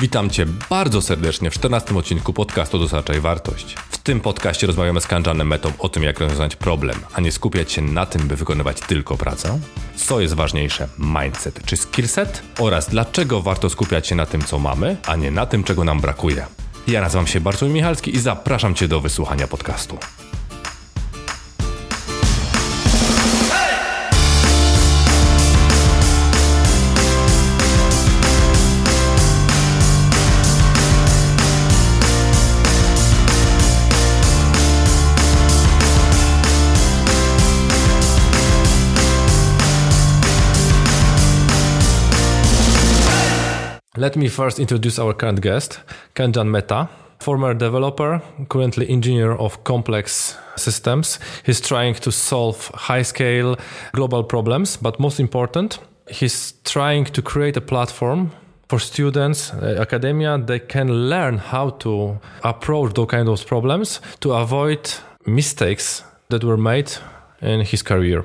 Witam Cię bardzo serdecznie w 14 odcinku podcastu Dostarczaj Wartość. W tym podcaście rozmawiamy z Kanjanem Metą o tym, jak rozwiązać problem, a nie skupiać się na tym, by wykonywać tylko pracę. Co jest ważniejsze, mindset czy skillset? Oraz dlaczego warto skupiać się na tym, co mamy, a nie na tym, czego nam brakuje. Ja nazywam się Bartłomiej Michalski i zapraszam Cię do wysłuchania podcastu. Let me first introduce our current guest, Khanjan Mehta, former developer, currently engineer of complex systems. He's trying to solve high scale global problems, but most important, he's trying to create a platform for students, uh, academia, they can learn how to approach those kind of problems to avoid mistakes that were made in his career.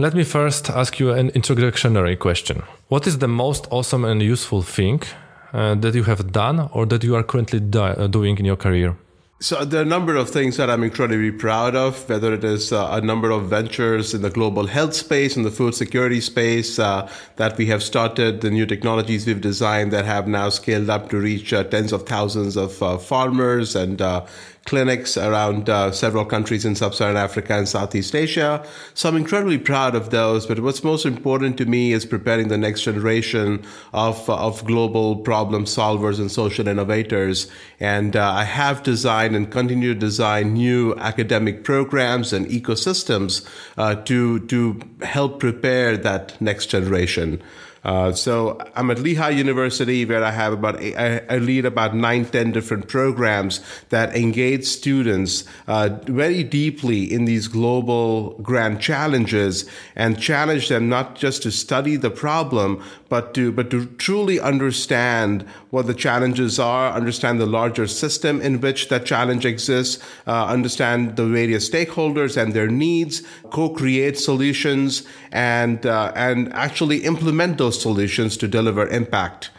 Let me first ask you an introductory question. What is the most awesome and useful thing uh, that you have done or that you are currently do- uh, doing in your career? So there are a number of things that I'm incredibly proud of, whether it is uh, a number of ventures in the global health space, in the food security space uh, that we have started, the new technologies we've designed that have now scaled up to reach uh, tens of thousands of uh, farmers and uh, clinics around uh, several countries in sub-Saharan Africa and Southeast Asia. So I'm incredibly proud of those. But what's most important to me is preparing the next generation of, of global problem solvers and social innovators. And uh, I have designed and continue to design new academic programs and ecosystems uh, to, to help prepare that next generation. Uh, so I'm at Lehigh University where I have about, I, I lead about nine, 10 different programs that engage students uh, very deeply in these global grand challenges and challenge them not just to study the problem, but to, but to truly understand what the challenges are, understand the larger system in which that challenge exists, uh, understand the various stakeholders and their needs, co-create solutions and, uh, and actually implement those solutions to deliver impact.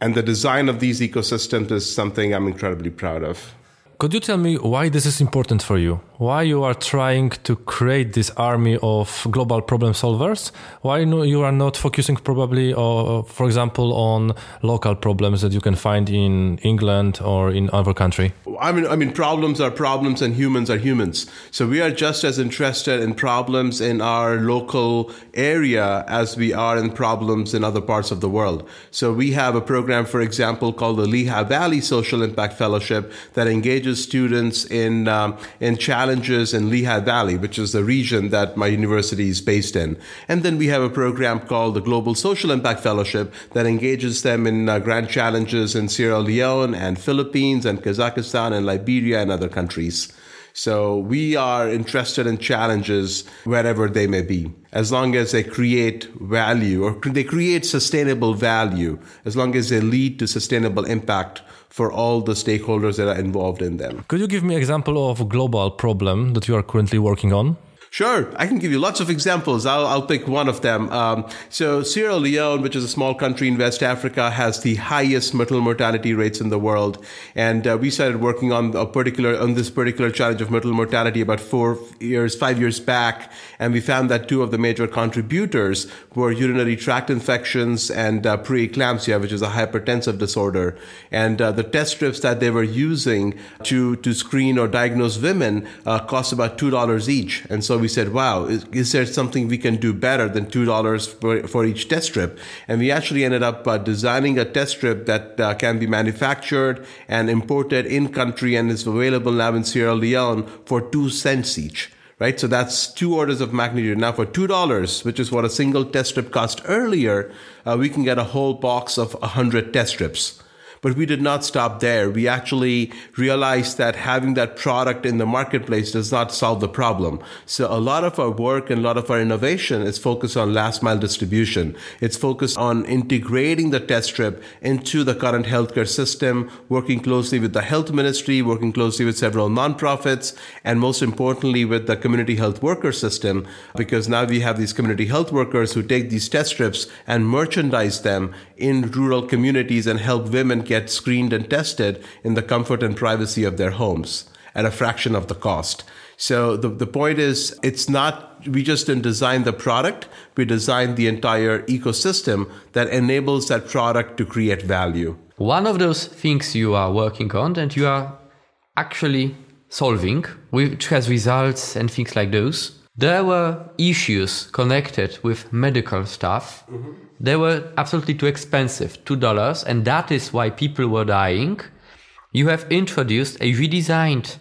And the design of these ecosystems is something I'm incredibly proud of. Could you tell me why this is important for you? Why you are trying to create this army of global problem solvers? Why you are not focusing probably, uh, for example, on local problems that you can find in England or in other country? I mean, I mean, problems are problems, and humans are humans. So we are just as interested in problems in our local area as we are in problems in other parts of the world. So we have a program, for example, called the Lehigh Valley Social Impact Fellowship that engages students in um, in challenges in Lehigh Valley, which is the region that my university is based in. And then we have a program called the Global Social Impact Fellowship that engages them in uh, grand challenges in Sierra Leone and Philippines and Kazakhstan and Liberia and other countries. So we are interested in challenges wherever they may be, as long as they create value or they create sustainable value, as long as they lead to sustainable impact for all the stakeholders that are involved in them. Could you give me an example of a global problem that you are currently working on? Sure, I can give you lots of examples. I'll, I'll pick one of them. Um, so Sierra Leone, which is a small country in West Africa, has the highest maternal mortality rates in the world, and uh, we started working on a particular on this particular challenge of maternal mortality about four years, five years back, and we found that two of the major contributors were urinary tract infections and uh, preeclampsia, which is a hypertensive disorder, and uh, the test strips that they were using to to screen or diagnose women uh, cost about two dollars each, and so we said, wow, is, is, there something we can do better than $2 for, for each test strip? And we actually ended up uh, designing a test strip that uh, can be manufactured and imported in country and is available now in Sierra Leone for two cents each. Right. So that's two orders of magnitude. Now for $2, which is what a single test strip cost earlier, uh, we can get a whole box of 100 test strips. But we did not stop there. We actually realized that having that product in the marketplace does not solve the problem. So a lot of our work and a lot of our innovation is focused on last mile distribution. It's focused on integrating the test strip into the current healthcare system, working closely with the health ministry, working closely with several nonprofits, and most importantly with the community health worker system, because now we have these community health workers who take these test strips and merchandise them in rural communities and help women get screened and tested in the comfort and privacy of their homes at a fraction of the cost. So the, the point is, it's not, we just didn't design the product, we designed the entire ecosystem that enables that product to create value. One of those things you are working on and you are actually solving, which has results and things like those, there were issues connected with medical stuff. Mm-hmm. They were absolutely too expensive, $2, and that is why people were dying. You have introduced a redesigned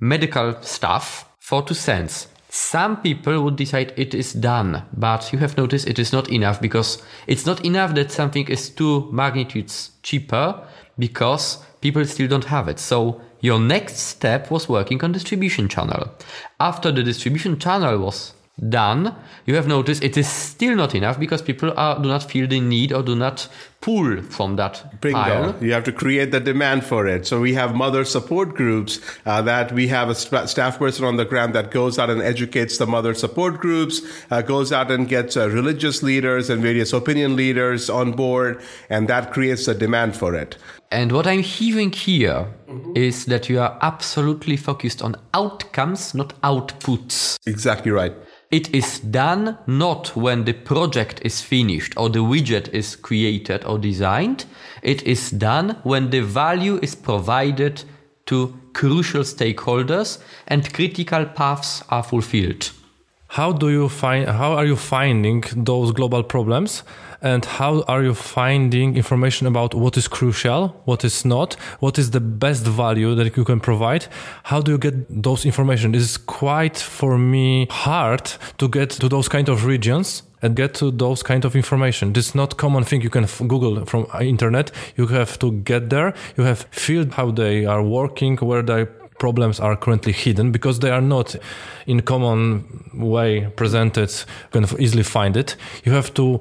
medical stuff for two cents. Some people would decide it is done, but you have noticed it is not enough because it's not enough that something is two magnitudes cheaper because people still don't have it. So your next step was working on distribution channel. After the distribution channel was done, you have noticed it is still not enough because people are, do not feel the need or do not pull from that Bingo. pile. You have to create the demand for it. So we have mother support groups uh, that we have a st- staff person on the ground that goes out and educates the mother support groups, uh, goes out and gets uh, religious leaders and various opinion leaders on board, and that creates a demand for it. And what I'm hearing here mm-hmm. is that you are absolutely focused on outcomes, not outputs. Exactly right. It is done not when the project is finished or the widget is created or designed. It is done when the value is provided to crucial stakeholders and critical paths are fulfilled. How do you find how are you finding those global problems and how are you finding information about what is crucial, what is not, what is the best value that you can provide? How do you get those information? This is quite for me hard to get to those kind of regions and get to those kind of information. This is not common thing you can Google from uh, internet. You have to get there. You have feel how they are working, where their problems are currently hidden because they are not in common way presented. You can easily find it. You have to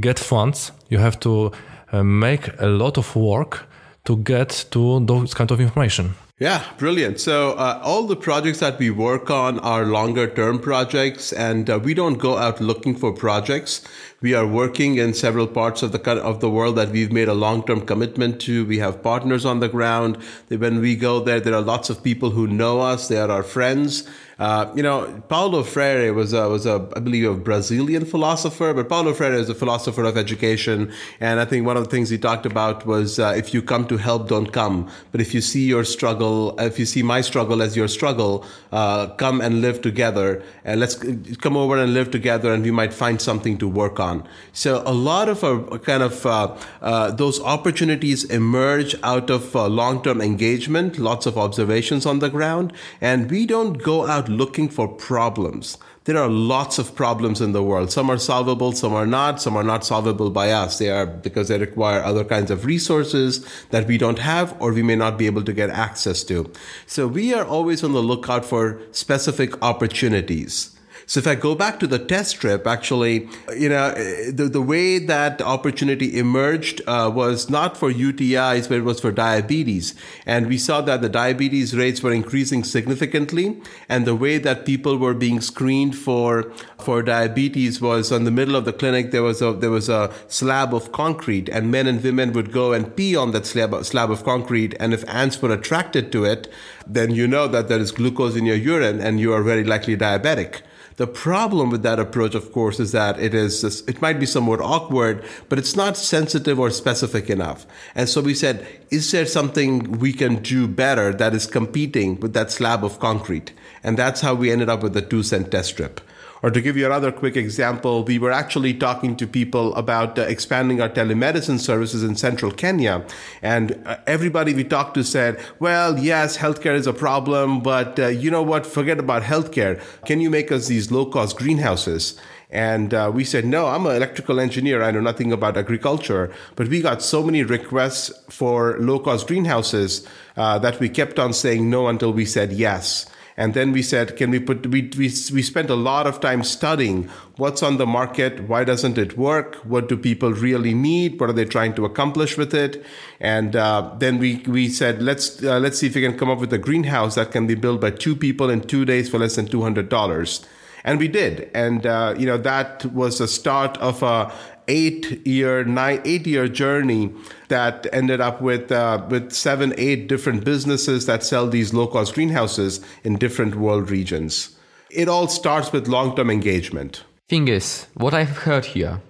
get funds, you have to uh, make a lot of work to get to those kind of information. Yeah, brilliant. So uh, all the projects that we work on are longer term projects, and uh, we don't go out looking for projects. We are working in several parts of the of the world that we've made a long term commitment to. We have partners on the ground. When we go there, there are lots of people who know us. They are our friends uh, you know, Paulo Freire was a, was a, I believe, a Brazilian philosopher, but Paulo Freire is a philosopher of education. And I think one of the things he talked about was uh, if you come to help, don't come. But if you see your struggle, if you see my struggle as your struggle, uh, come and live together. And let's come over and live together and we might find something to work on. So a lot of our kind of uh, uh, those opportunities emerge out of long-term engagement, lots of observations on the ground. And we don't go out looking for problems. There are lots of problems in the world. Some are solvable, some are not. Some are not solvable by us. They are because they require other kinds of resources that we don't have or we may not be able to get access to. So we are always on the lookout for specific opportunities. So if I go back to the test strip, actually, you know, the, the way that opportunity emerged uh, was not for UTIs, but it was for diabetes. And we saw that the diabetes rates were increasing significantly. And the way that people were being screened for, for diabetes was on the middle of the clinic, there was a, there was a slab of concrete and men and women would go and pee on that slab, slab of concrete. And if ants were attracted to it, then you know that there is glucose in your urine and you are very likely diabetic. The problem with that approach, of course, is that it is, it might be somewhat awkward, but it's not sensitive or specific enough. And so we said, is there something we can do better that is competing with that slab of concrete? And that's how we ended up with the two cent test strip. Or to give you another quick example, we were actually talking to people about uh, expanding our telemedicine services in central Kenya. And uh, everybody we talked to said, well, yes, healthcare is a problem, but uh, you know what? Forget about healthcare. Can you make us these low cost greenhouses? And uh, we said, no, I'm an electrical engineer. I know nothing about agriculture. But we got so many requests for low cost greenhouses uh, that we kept on saying no until we said yes. And then we said, can we put, we, we, we spent a lot of time studying what's on the market, why doesn't it work, what do people really need, what are they trying to accomplish with it, and uh, then we we said let's uh, let's see if we can come up with a greenhouse that can be built by two people in two days for less than two hundred dollars, and we did, and uh, you know that was the start of a eight year, nine, eight year journey that ended up with uh, with seven, eight different businesses that sell these low cost greenhouses in different world regions. It all starts with long term engagement. Thing is, what I've heard here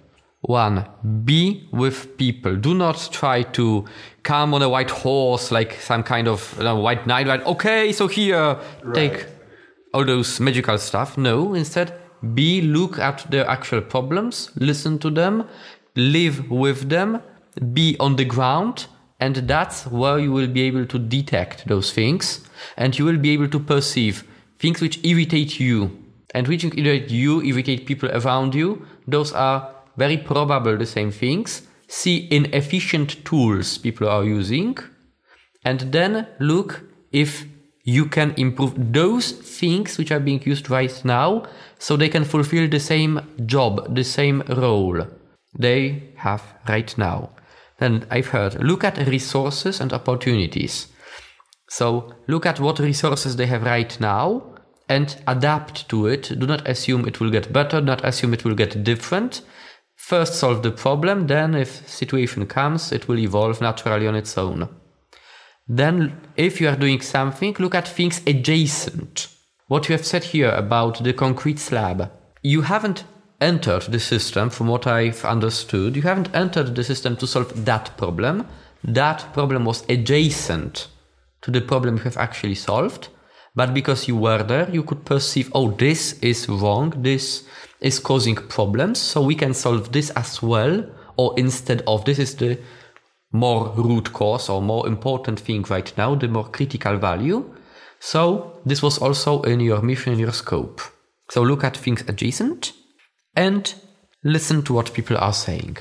one, be with people. Do not try to come on a white horse like some kind of you know, white knight. Right? Okay, so here, right. take all those magical stuff. No, instead, be look at the actual problems, listen to them, live with them, be on the ground, and that's where you will be able to detect those things, and you will be able to perceive things which irritate you, and which irritate you, irritate people around you. Those are very probable the same things, see inefficient tools people are using, and then look if you can improve those things which are being used right now so they can fulfill the same job, the same role they have right now. Then I've heard look at resources and opportunities. So look at what resources they have right now and adapt to it. Do not assume it will get better, not assume it will get different first solve the problem, then if situation comes, it will evolve naturally on its own. Then if you are doing something, look at things adjacent. What you have said here about the concrete slab. You haven't entered the system, from what I've understood, you haven't entered the system to solve that problem. That problem was adjacent to the problem you have actually solved. But because you were there, you could perceive, oh, this is wrong, this is causing problems. So we can solve this as well, or instead of this is the more root cause or more important thing right now, the more critical value. So this was also in your mission, in your scope. So look at things adjacent and listen to what people are saying.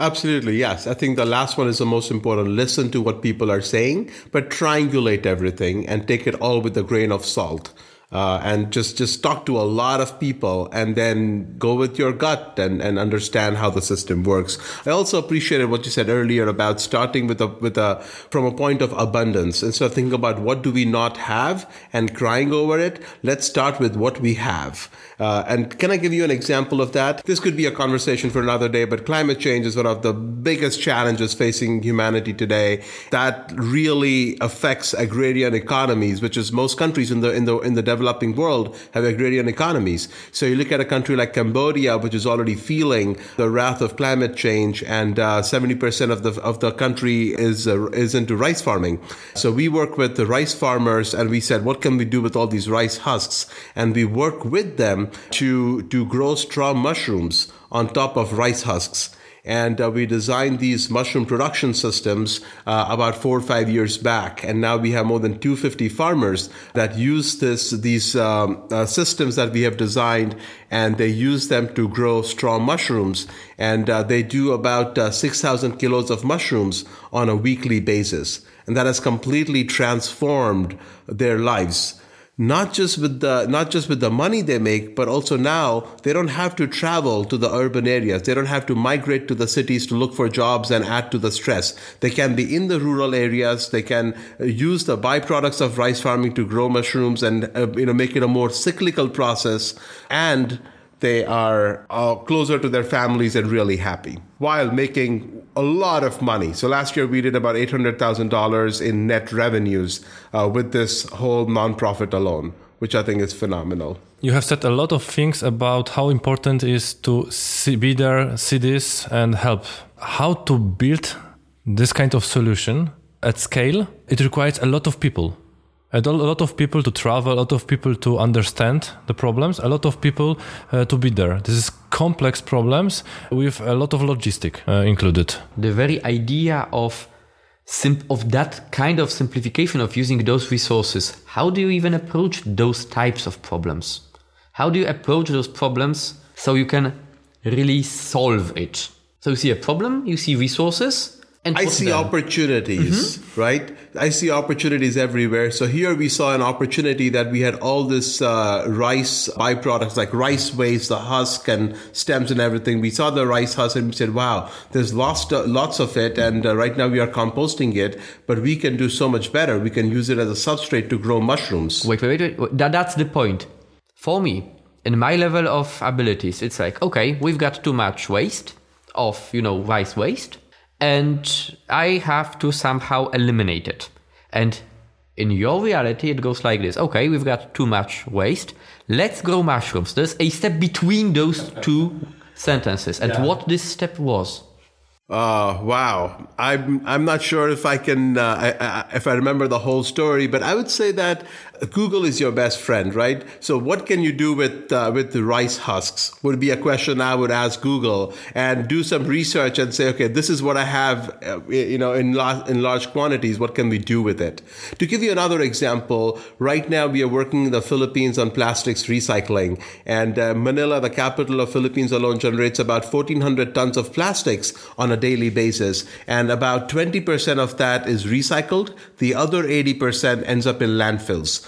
Absolutely, yes. I think the last one is the most important. Listen to what people are saying, but triangulate everything and take it all with a grain of salt uh, and just just talk to a lot of people and then go with your gut and, and understand how the system works. I also appreciated what you said earlier about starting with a with a from a point of abundance instead of thinking about what do we not have and crying over it. Let's start with what we have. Uh, and can I give you an example of that? This could be a conversation for another day, but climate change is one of the biggest challenges facing humanity today. That really affects agrarian economies, which is most countries in the in the in the developing world have agrarian economies. So you look at a country like Cambodia, which is already feeling the wrath of climate change, and uh, seventy uh, percent of the of the country is uh, is into rice farming. So we work with the rice farmers, and we said, what can we do with all these rice husks? And we work with them to to grow straw mushrooms on top of rice husks and uh, we designed these mushroom production systems uh, about four or five years back. And now we have more than 250 farmers that use this, these um, uh, systems that we have designed and they use them to grow straw mushrooms. And uh, they do about uh, 6,000 kilos of mushrooms on a weekly basis. And that has completely transformed their lives not just with the not just with the money they make but also now they don't have to travel to the urban areas. They don't have to migrate to the cities to look for jobs and add to the stress. They can be in the rural areas. They can uh, use the byproducts of rice farming to grow mushrooms and uh, you know make it a more cyclical process. And they are uh, closer to their families and really happy while making a lot of money. So last year we did about $800,000 in net revenues uh, with this whole nonprofit alone, which I think is phenomenal. You have said a lot of things about how important it is to see, be there, see this, and help. How to build this kind of solution at scale? It requires a lot of people a lot of people to travel, a lot of people to understand the problems, a lot of people uh, to be there. This is complex problems with a lot of logistic uh, included. The very idea of of that kind of simplification of using those resources, how do you even approach those types of problems? How do you approach those problems so you can really solve it? So you see a problem, you see resources, and I see them. opportunities, mm-hmm. right? I see opportunities everywhere. So here we saw an opportunity that we had all this uh, rice byproducts like rice waste, the husk and stems and everything. We saw the rice husk and we said, "Wow, there's lots uh, lots of it." And uh, right now we are composting it, but we can do so much better. We can use it as a substrate to grow mushrooms. Wait, wait, wait. wait. That, that's the point. For me, in my level of abilities, it's like, okay, we've got too much waste of, you know, rice waste and I have to somehow eliminate it. And in your reality, it goes like this. Okay, we've got too much waste. Let's grow mushrooms. There's a step between those two sentences. And yeah. what this step was. Uh, wow. I'm, I'm not sure if I can, uh, I, I, if I remember the whole story, but I would say that Google is your best friend, right? So what can you do with uh, with the rice husks? Would be a question I would ask Google and do some research and say, okay, this is what I have, uh, you know, in large in large quantities. What can we do with it? To give you another example, right now we are working in the Philippines on plastics recycling, and uh, Manila, the capital of Philippines alone, generates about 1,400 tons of plastics on a daily basis, and about 20% of that is recycled. The other 80% ends up in landfills.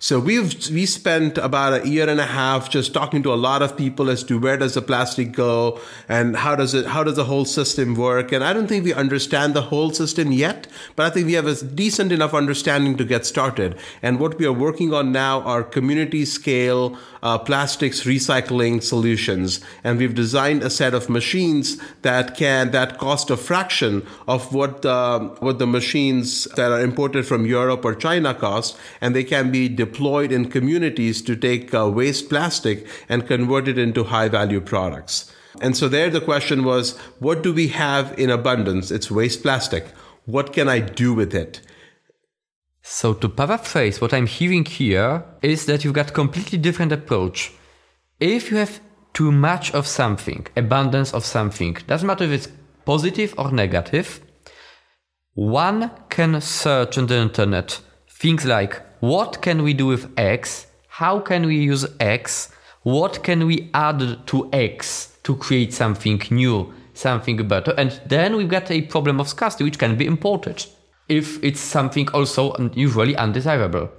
So we've we spent about a year and a half just talking to a lot of people as to where does the plastic go and how does it how does the whole system work. And I don't think we understand the whole system yet, but I think we have a decent enough understanding to get started. And what we are working on now are community scale uh, plastics recycling solutions, and we've designed a set of machines that can that cost a fraction of what uh, what the machines that are imported from Europe or China cost, and they can be deployed in communities to take uh, waste plastic and convert it into high value products. And so there the question was, what do we have in abundance? It's waste plastic. What can I do with it? So to paraphrase, what I'm hearing here is that you've got completely different approach. If you have too much of something, abundance of something, doesn't matter if it's positive or negative, one can search on the internet things like what can we do with X? How can we use X? What can we add to X to create something new, something better? And then we've got a problem of scarcity, which can be imported if it's something also usually undesirable.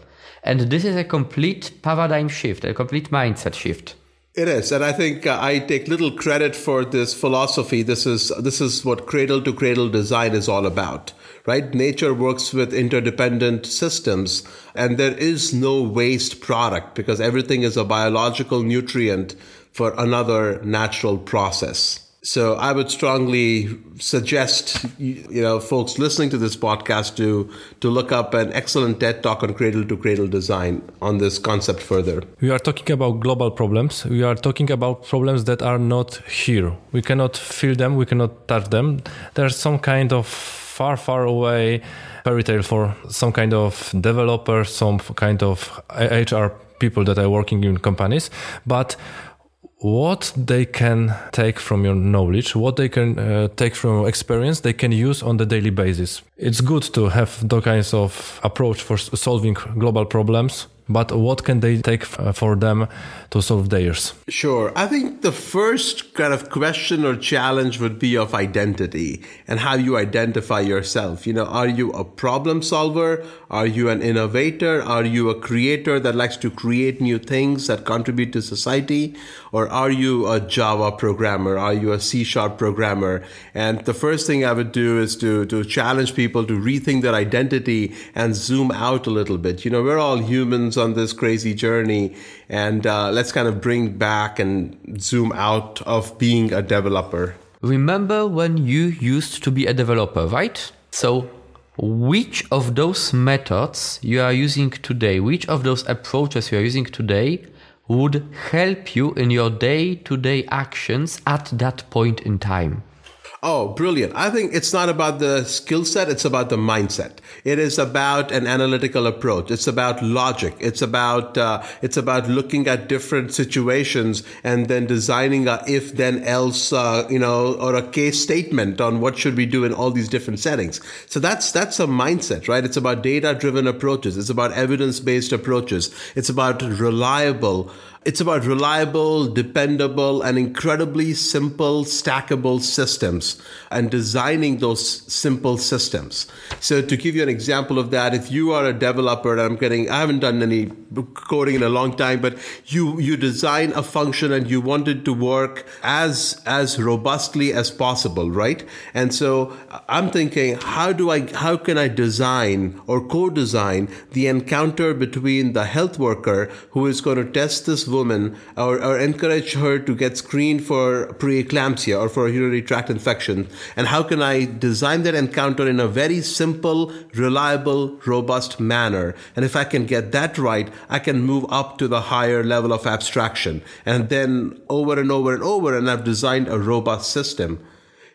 And this is a complete paradigm shift, a complete mindset shift. It is, and I think uh, I take little credit for this philosophy. This is this is what cradle to cradle design is all about right? Nature works with interdependent systems, and there is no waste product because everything is a biological nutrient for another natural process. So I would strongly suggest you know folks listening to this podcast to to look up an excellent TED talk on cradle to cradle design on this concept further. We are talking about global problems. We are talking about problems that are not here. We cannot feel them. We cannot touch them. There's some kind of far, far away fairy tale for some kind of developer, some kind of HR people that are working in companies. But what they can take from your knowledge, what they can uh, take from experience, they can use on the daily basis. It's good to have those kinds of approach for solving global problems but what can they take uh, for them to solve theirs? Sure. I think the first kind of question or challenge would be of identity and how you identify yourself. You know, are you a problem solver? Are you an innovator? Are you a creator that likes to create new things that contribute to society? Or are you a Java programmer? Are you a C sharp programmer? And the first thing I would do is to, to challenge people to rethink their identity and zoom out a little bit. You know, we're all humans on this crazy journey and uh, let's kind of bring back and zoom out of being a developer. Remember when you used to be a developer, right? So, which of those methods you are using today, which of those approaches you are using today would help you in your day to day actions at that point in time? Oh, brilliant. I think it's not about the skill set, it's about the mindset. It is about an analytical approach. It's about logic. It's about uh, it's about looking at different situations and then designing a if then else uh, you know or a case statement on what should we do in all these different settings. So that's that's a mindset, right? It's about data driven approaches. It's about evidence based approaches. It's about reliable it's about reliable, dependable, and incredibly simple, stackable systems and designing those simple systems. So to give you an example of that, if you are a developer, and I'm getting, I haven't done any coding in a long time, but you, you design a function and you want it to work as, as robustly as possible, right? And so I'm thinking, how do I, how can I design or co-design the encounter between the health worker who is going to test this woman or, or encourage her to get screened for preeclampsia or for a urinary tract infection? And how can I design that encounter in a very simple, reliable, robust manner? And if I can get that right, I can move up to the higher level of abstraction. And then over and over and over, and I've designed a robust system.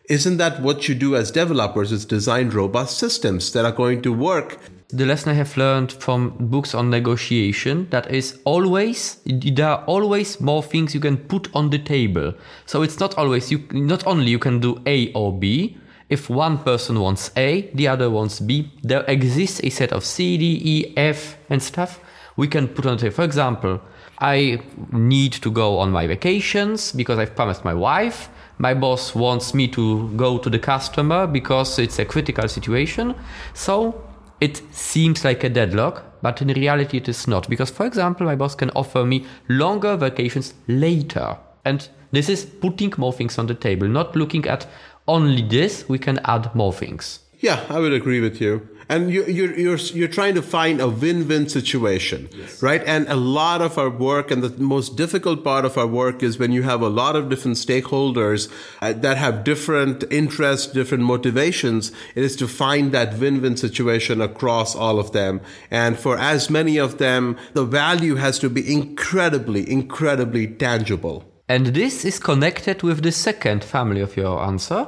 Isn't that what you do as developers? Is design robust systems that are going to work the lesson I have learned from books on negotiation that is always there are always more things you can put on the table. So it's not always you not only you can do A or B. If one person wants A, the other wants B, there exists a set of C, D, E, F and stuff we can put on the table. For example, I need to go on my vacations because I've promised my wife. My boss wants me to go to the customer because it's a critical situation. So it seems like a deadlock, but in reality it is not. Because, for example, my boss can offer me longer vacations later. And this is putting more things on the table, not looking at only this, we can add more things. Yeah, I would agree with you and you, you're, you're, you're trying to find a win-win situation, yes. right? And a lot of our work and the most difficult part of our work is when you have a lot of different stakeholders uh, that have different interests, different motivations. It is to find that win-win situation across all of them. And for as many of them, the value has to be incredibly, incredibly tangible. And this is connected with the second family of your answer.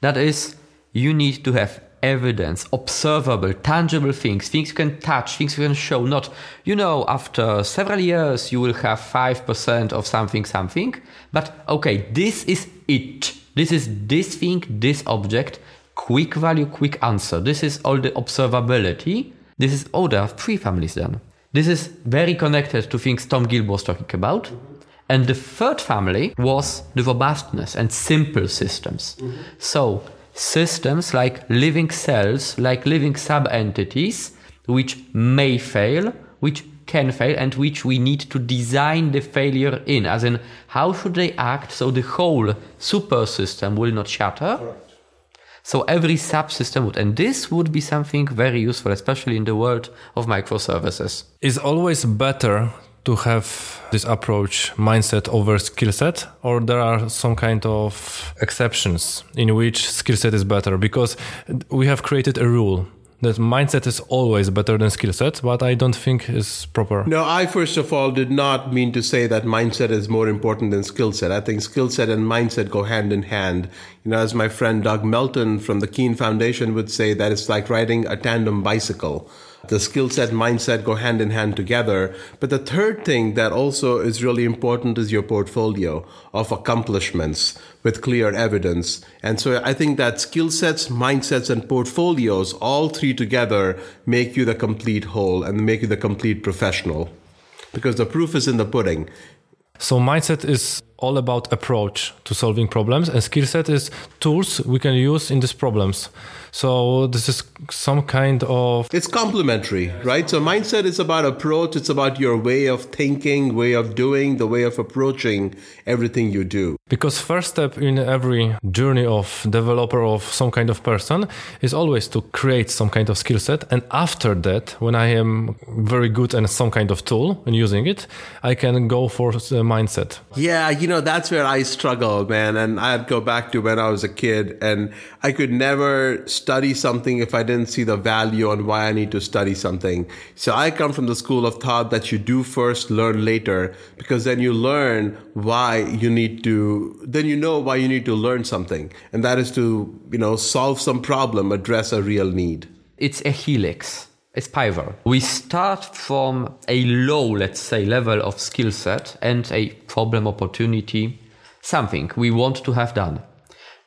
That is, you need to have evidence, observable, tangible things, things you can touch, things you can show. Not, you know, after several years you will have 5% of something, something, but okay, this is it. This is this thing, this object, quick value, quick answer. This is all the observability. This is, oh, there are three families then. This is very connected to things Tom Gilbo was talking about. And the third family was the robustness and simple systems. Mm-hmm. So systems like living cells, like living sub-entities, which may fail, which can fail, and which we need to design the failure in, as in how should they act so the whole super system will not shatter. Correct. So every subsystem would, and this would be something very useful, especially in the world of microservices. It's always better to have this approach mindset over skill set or there are some kind of exceptions in which skill set is better because we have created a rule that mindset is always better than skill set, but I don't think is proper. No, I first of all did not mean to say that mindset is more important than skill set. I think skill set and mindset go hand in hand. You know, as my friend Doug Melton from the Keen Foundation would say, that it's like riding a tandem bicycle the skill set mindset go hand in hand together. But the third thing that also is really important is your portfolio of accomplishments with clear evidence. And so i think that skill sets mindsets and portfolios all three together make you the complete whole and make you the complete professional. Because the proof is in the pudding. So mindset is all about approach to solving problems and skill set is tools we can use in these problems. So this is some kind of it's complementary right? So mindset is about approach. It's about your way of thinking way of doing the way of approaching everything you do. Because first step in every journey of developer of some kind of person is always to create some kind of skill set. And after that when i am very good in some kind of tool and using it i can go for the mindset. Yeah you know know, that's where I struggle, man. And I'd go back to when I was a kid and I could never study something if I didn't see the value on why I need to study something. So I come from the school of thought that you do first, learn later, because then you learn why you need to, then you know why you need to learn something. And that is to, you know, solve some problem, address a real need. It's a helix spiral. We start from a low, let's say, level of skill set and a problem opportunity, something we want to have done.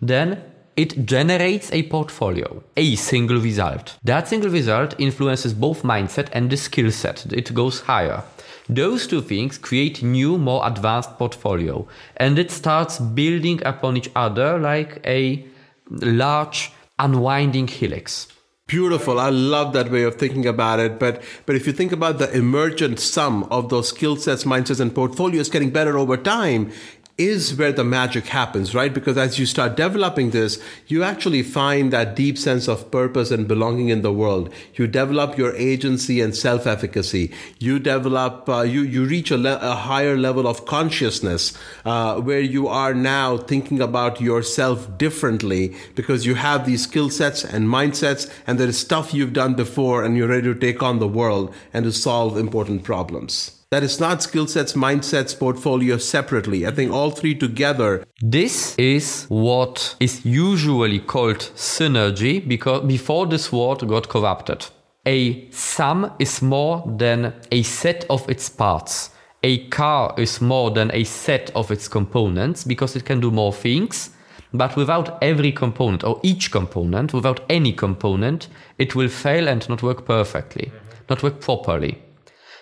Then it generates a portfolio, a single result. That single result influences both mindset and the skill set. It goes higher. Those two things create new, more advanced portfolio, and it starts building upon each other like a large unwinding helix. Beautiful. I love that way of thinking about it. But but if you think about the emergent sum of those skill sets, mindsets, and portfolios getting better over time, is where the magic happens, right? Because as you start developing this, you actually find that deep sense of purpose and belonging in the world. You develop your agency and self-efficacy. You develop, uh, you you reach a, le- a, higher level of consciousness uh, where you are now thinking about yourself differently because you have these skill sets and mindsets, and there is stuff you've done before, and you're ready to take on the world and to solve important problems that is not skill sets, mindsets, portfolio separately. I think all three together. This is what is usually called synergy because before this word got corrupted. A sum is more than a set of its parts. A car is more than a set of its components because it can do more things. But without every component or each component, without any component, it will fail and not work perfectly, not work properly.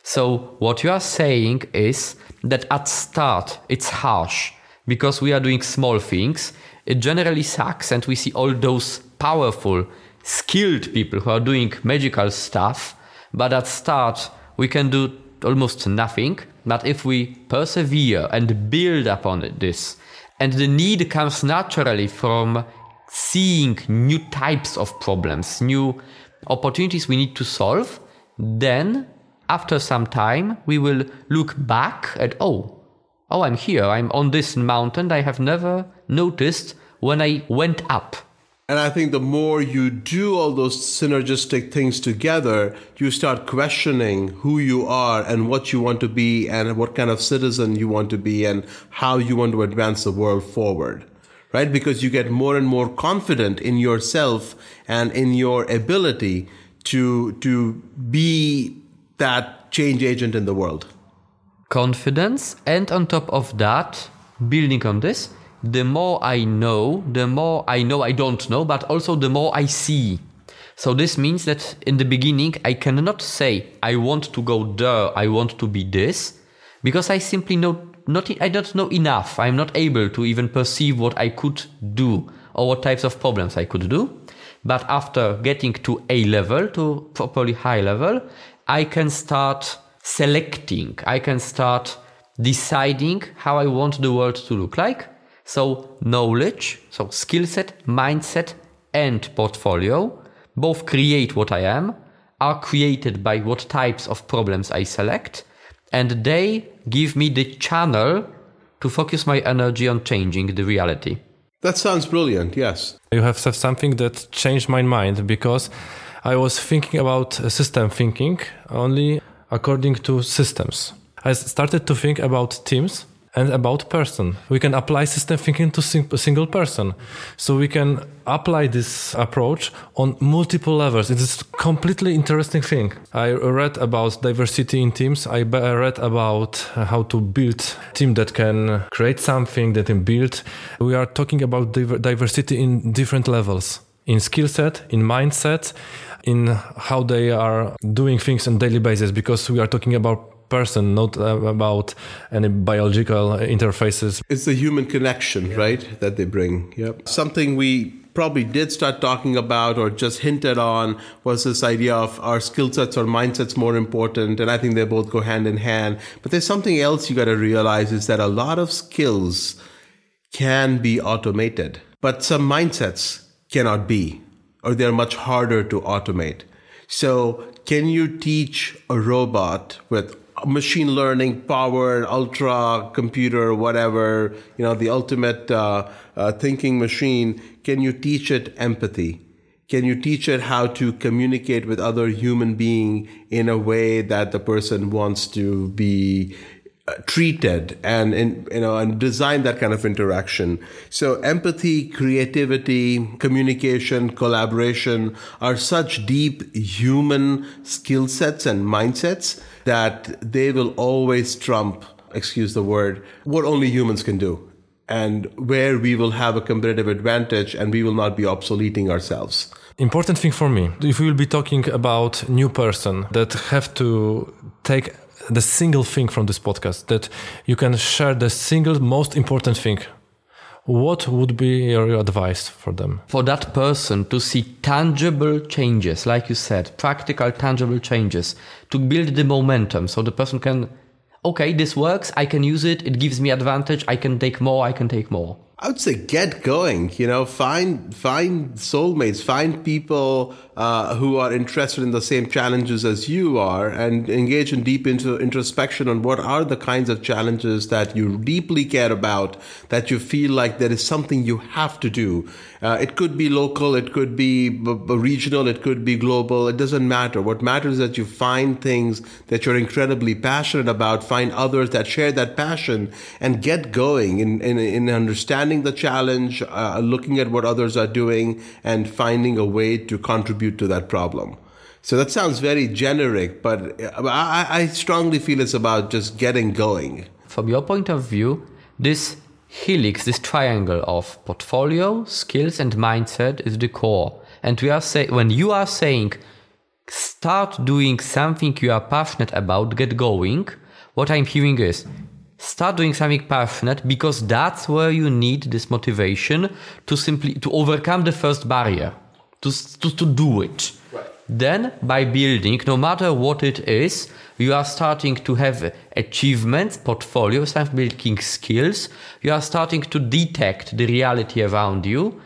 So what you are saying is that at start it's harsh because we are doing small things. It generally sucks and we see all those powerful, skilled people who are doing magical stuff. But at start we can do almost nothing. But if we persevere and build upon this, and the need comes naturally from seeing new types of problems, new opportunities we need to solve, then after some time, we will look back at, oh, oh, I'm here. I'm on this mountain I have never noticed when I went up. And I think the more you do all those synergistic things together, you start questioning who you are and what you want to be and what kind of citizen you want to be and how you want to advance the world forward. Right? Because you get more and more confident in yourself and in your ability to, to be that change agent in the world? Confidence, and on top of that, building on this, the more I know, the more I know I don't know, but also the more I see. So this means that in the beginning, I cannot say, I want to go there, I want to be this, because I simply know not, I don't know enough. I'm not able to even perceive what I could do or what types of problems I could do. But after getting to a level, to properly high level, I can start selecting, I can start deciding how I want the world to look like. So, knowledge, so skill set, mindset, and portfolio both create what I am, are created by what types of problems I select, and they give me the channel to focus my energy on changing the reality. That sounds brilliant, yes. You have said something that changed my mind because I was thinking about uh, system thinking only according to systems. I started to think about teams and about person. We can apply system thinking to single person. So we can apply this approach on multiple levels. It is completely interesting thing. I read about diversity in teams. I read about uh, how to build team that can create something that can build. We are talking about diversity in different levels in skill set, in mindset, in how they are doing things on daily basis because we are talking about person not uh, about any biological interfaces. It's the human connection yeah. right that they bring. Yep. Something we probably did start talking about or just hinted on was this idea of our skill sets or mindsets more important and i think they both go hand in hand. But there's something else you got to realize is that a lot of skills can be automated but some mindsets cannot be or they're much harder to automate. So, can you teach a robot with machine learning power, ultra computer, whatever, you know, the ultimate uh, uh, thinking machine? Can you teach it empathy? Can you teach it how to communicate with other human being in a way that the person wants to be Uh, treated and, and you know and design that kind of interaction. So empathy creativity communication collaboration are such deep human skill sets and mindsets that they will always trump excuse the word what only humans can do and where we will have a competitive advantage and we will not be obsoleting ourselves. Important thing for me if we will be talking about new person that have to take the single thing from this podcast that you can share the single most important thing what would be your advice for them for that person to see tangible changes like you said practical tangible changes to build the momentum so the person can okay, this works. I can use it. It gives me advantage. I can take more. I can take more. I would say get going. You know, find find soulmates, find people uh, who are interested in the same challenges as you are, and engage in deep into introspection on what are the kinds of challenges that you deeply care about, that you feel like there is something you have to do. Uh, it could be local, it could be b- b- regional, it could be global. It doesn't matter. What matters is that you find things that you're incredibly passionate about, find others that share that passion, and get going in in, in understanding understanding the challenge, uh, looking at what others are doing, and finding a way to contribute to that problem. So that sounds very generic, but I, I strongly feel it's about just getting going. From your point of view, this helix, this triangle of portfolio, skills, and mindset is the core. And we are say when you are saying start doing something you are passionate about, get going. What I'm hearing is start doing something passionate because that's where you need this motivation to simply to overcome the first barrier to to, to do it. Right. then by building no matter what it is you are starting to have achievements portfolio start building skills. You are starting to detect the reality around you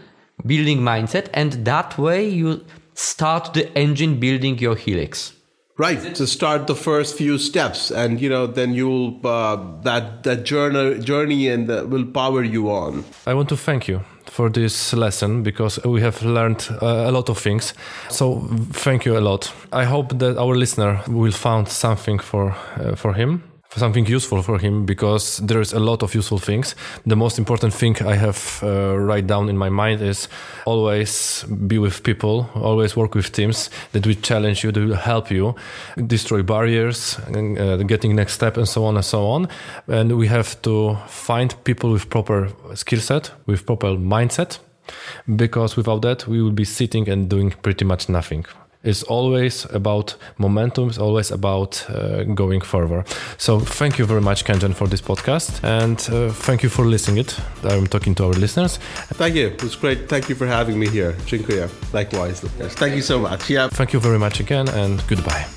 building mindset and that way you start the engine building your helix Right to start the first few steps, and you know, then you'll uh, that that journey journey and uh, will power you on. I want to thank you for this lesson because we have learned uh, a lot of things. So thank you a lot. I hope that our listener will find something for uh, for him something useful for him because there's a lot of useful things. The most important thing I have uh, write down in my mind is always be with people, always work with teams that will challenge you, that will help you destroy barriers, and, uh, getting next step, and so on and so on. And we have to find people with proper skill set, with proper mindset, because without that we will be sitting and doing pretty much nothing is always about momentum, is always about uh, going further. So thank you very much, Khanjan, for this podcast, and uh, thank you for listening it. I'm talking to our listeners. Thank you. It was great. Thank you for having me here. Dziękuję. Likewise, Lucas. Thank you so much. Yeah. Thank you very much again, and goodbye.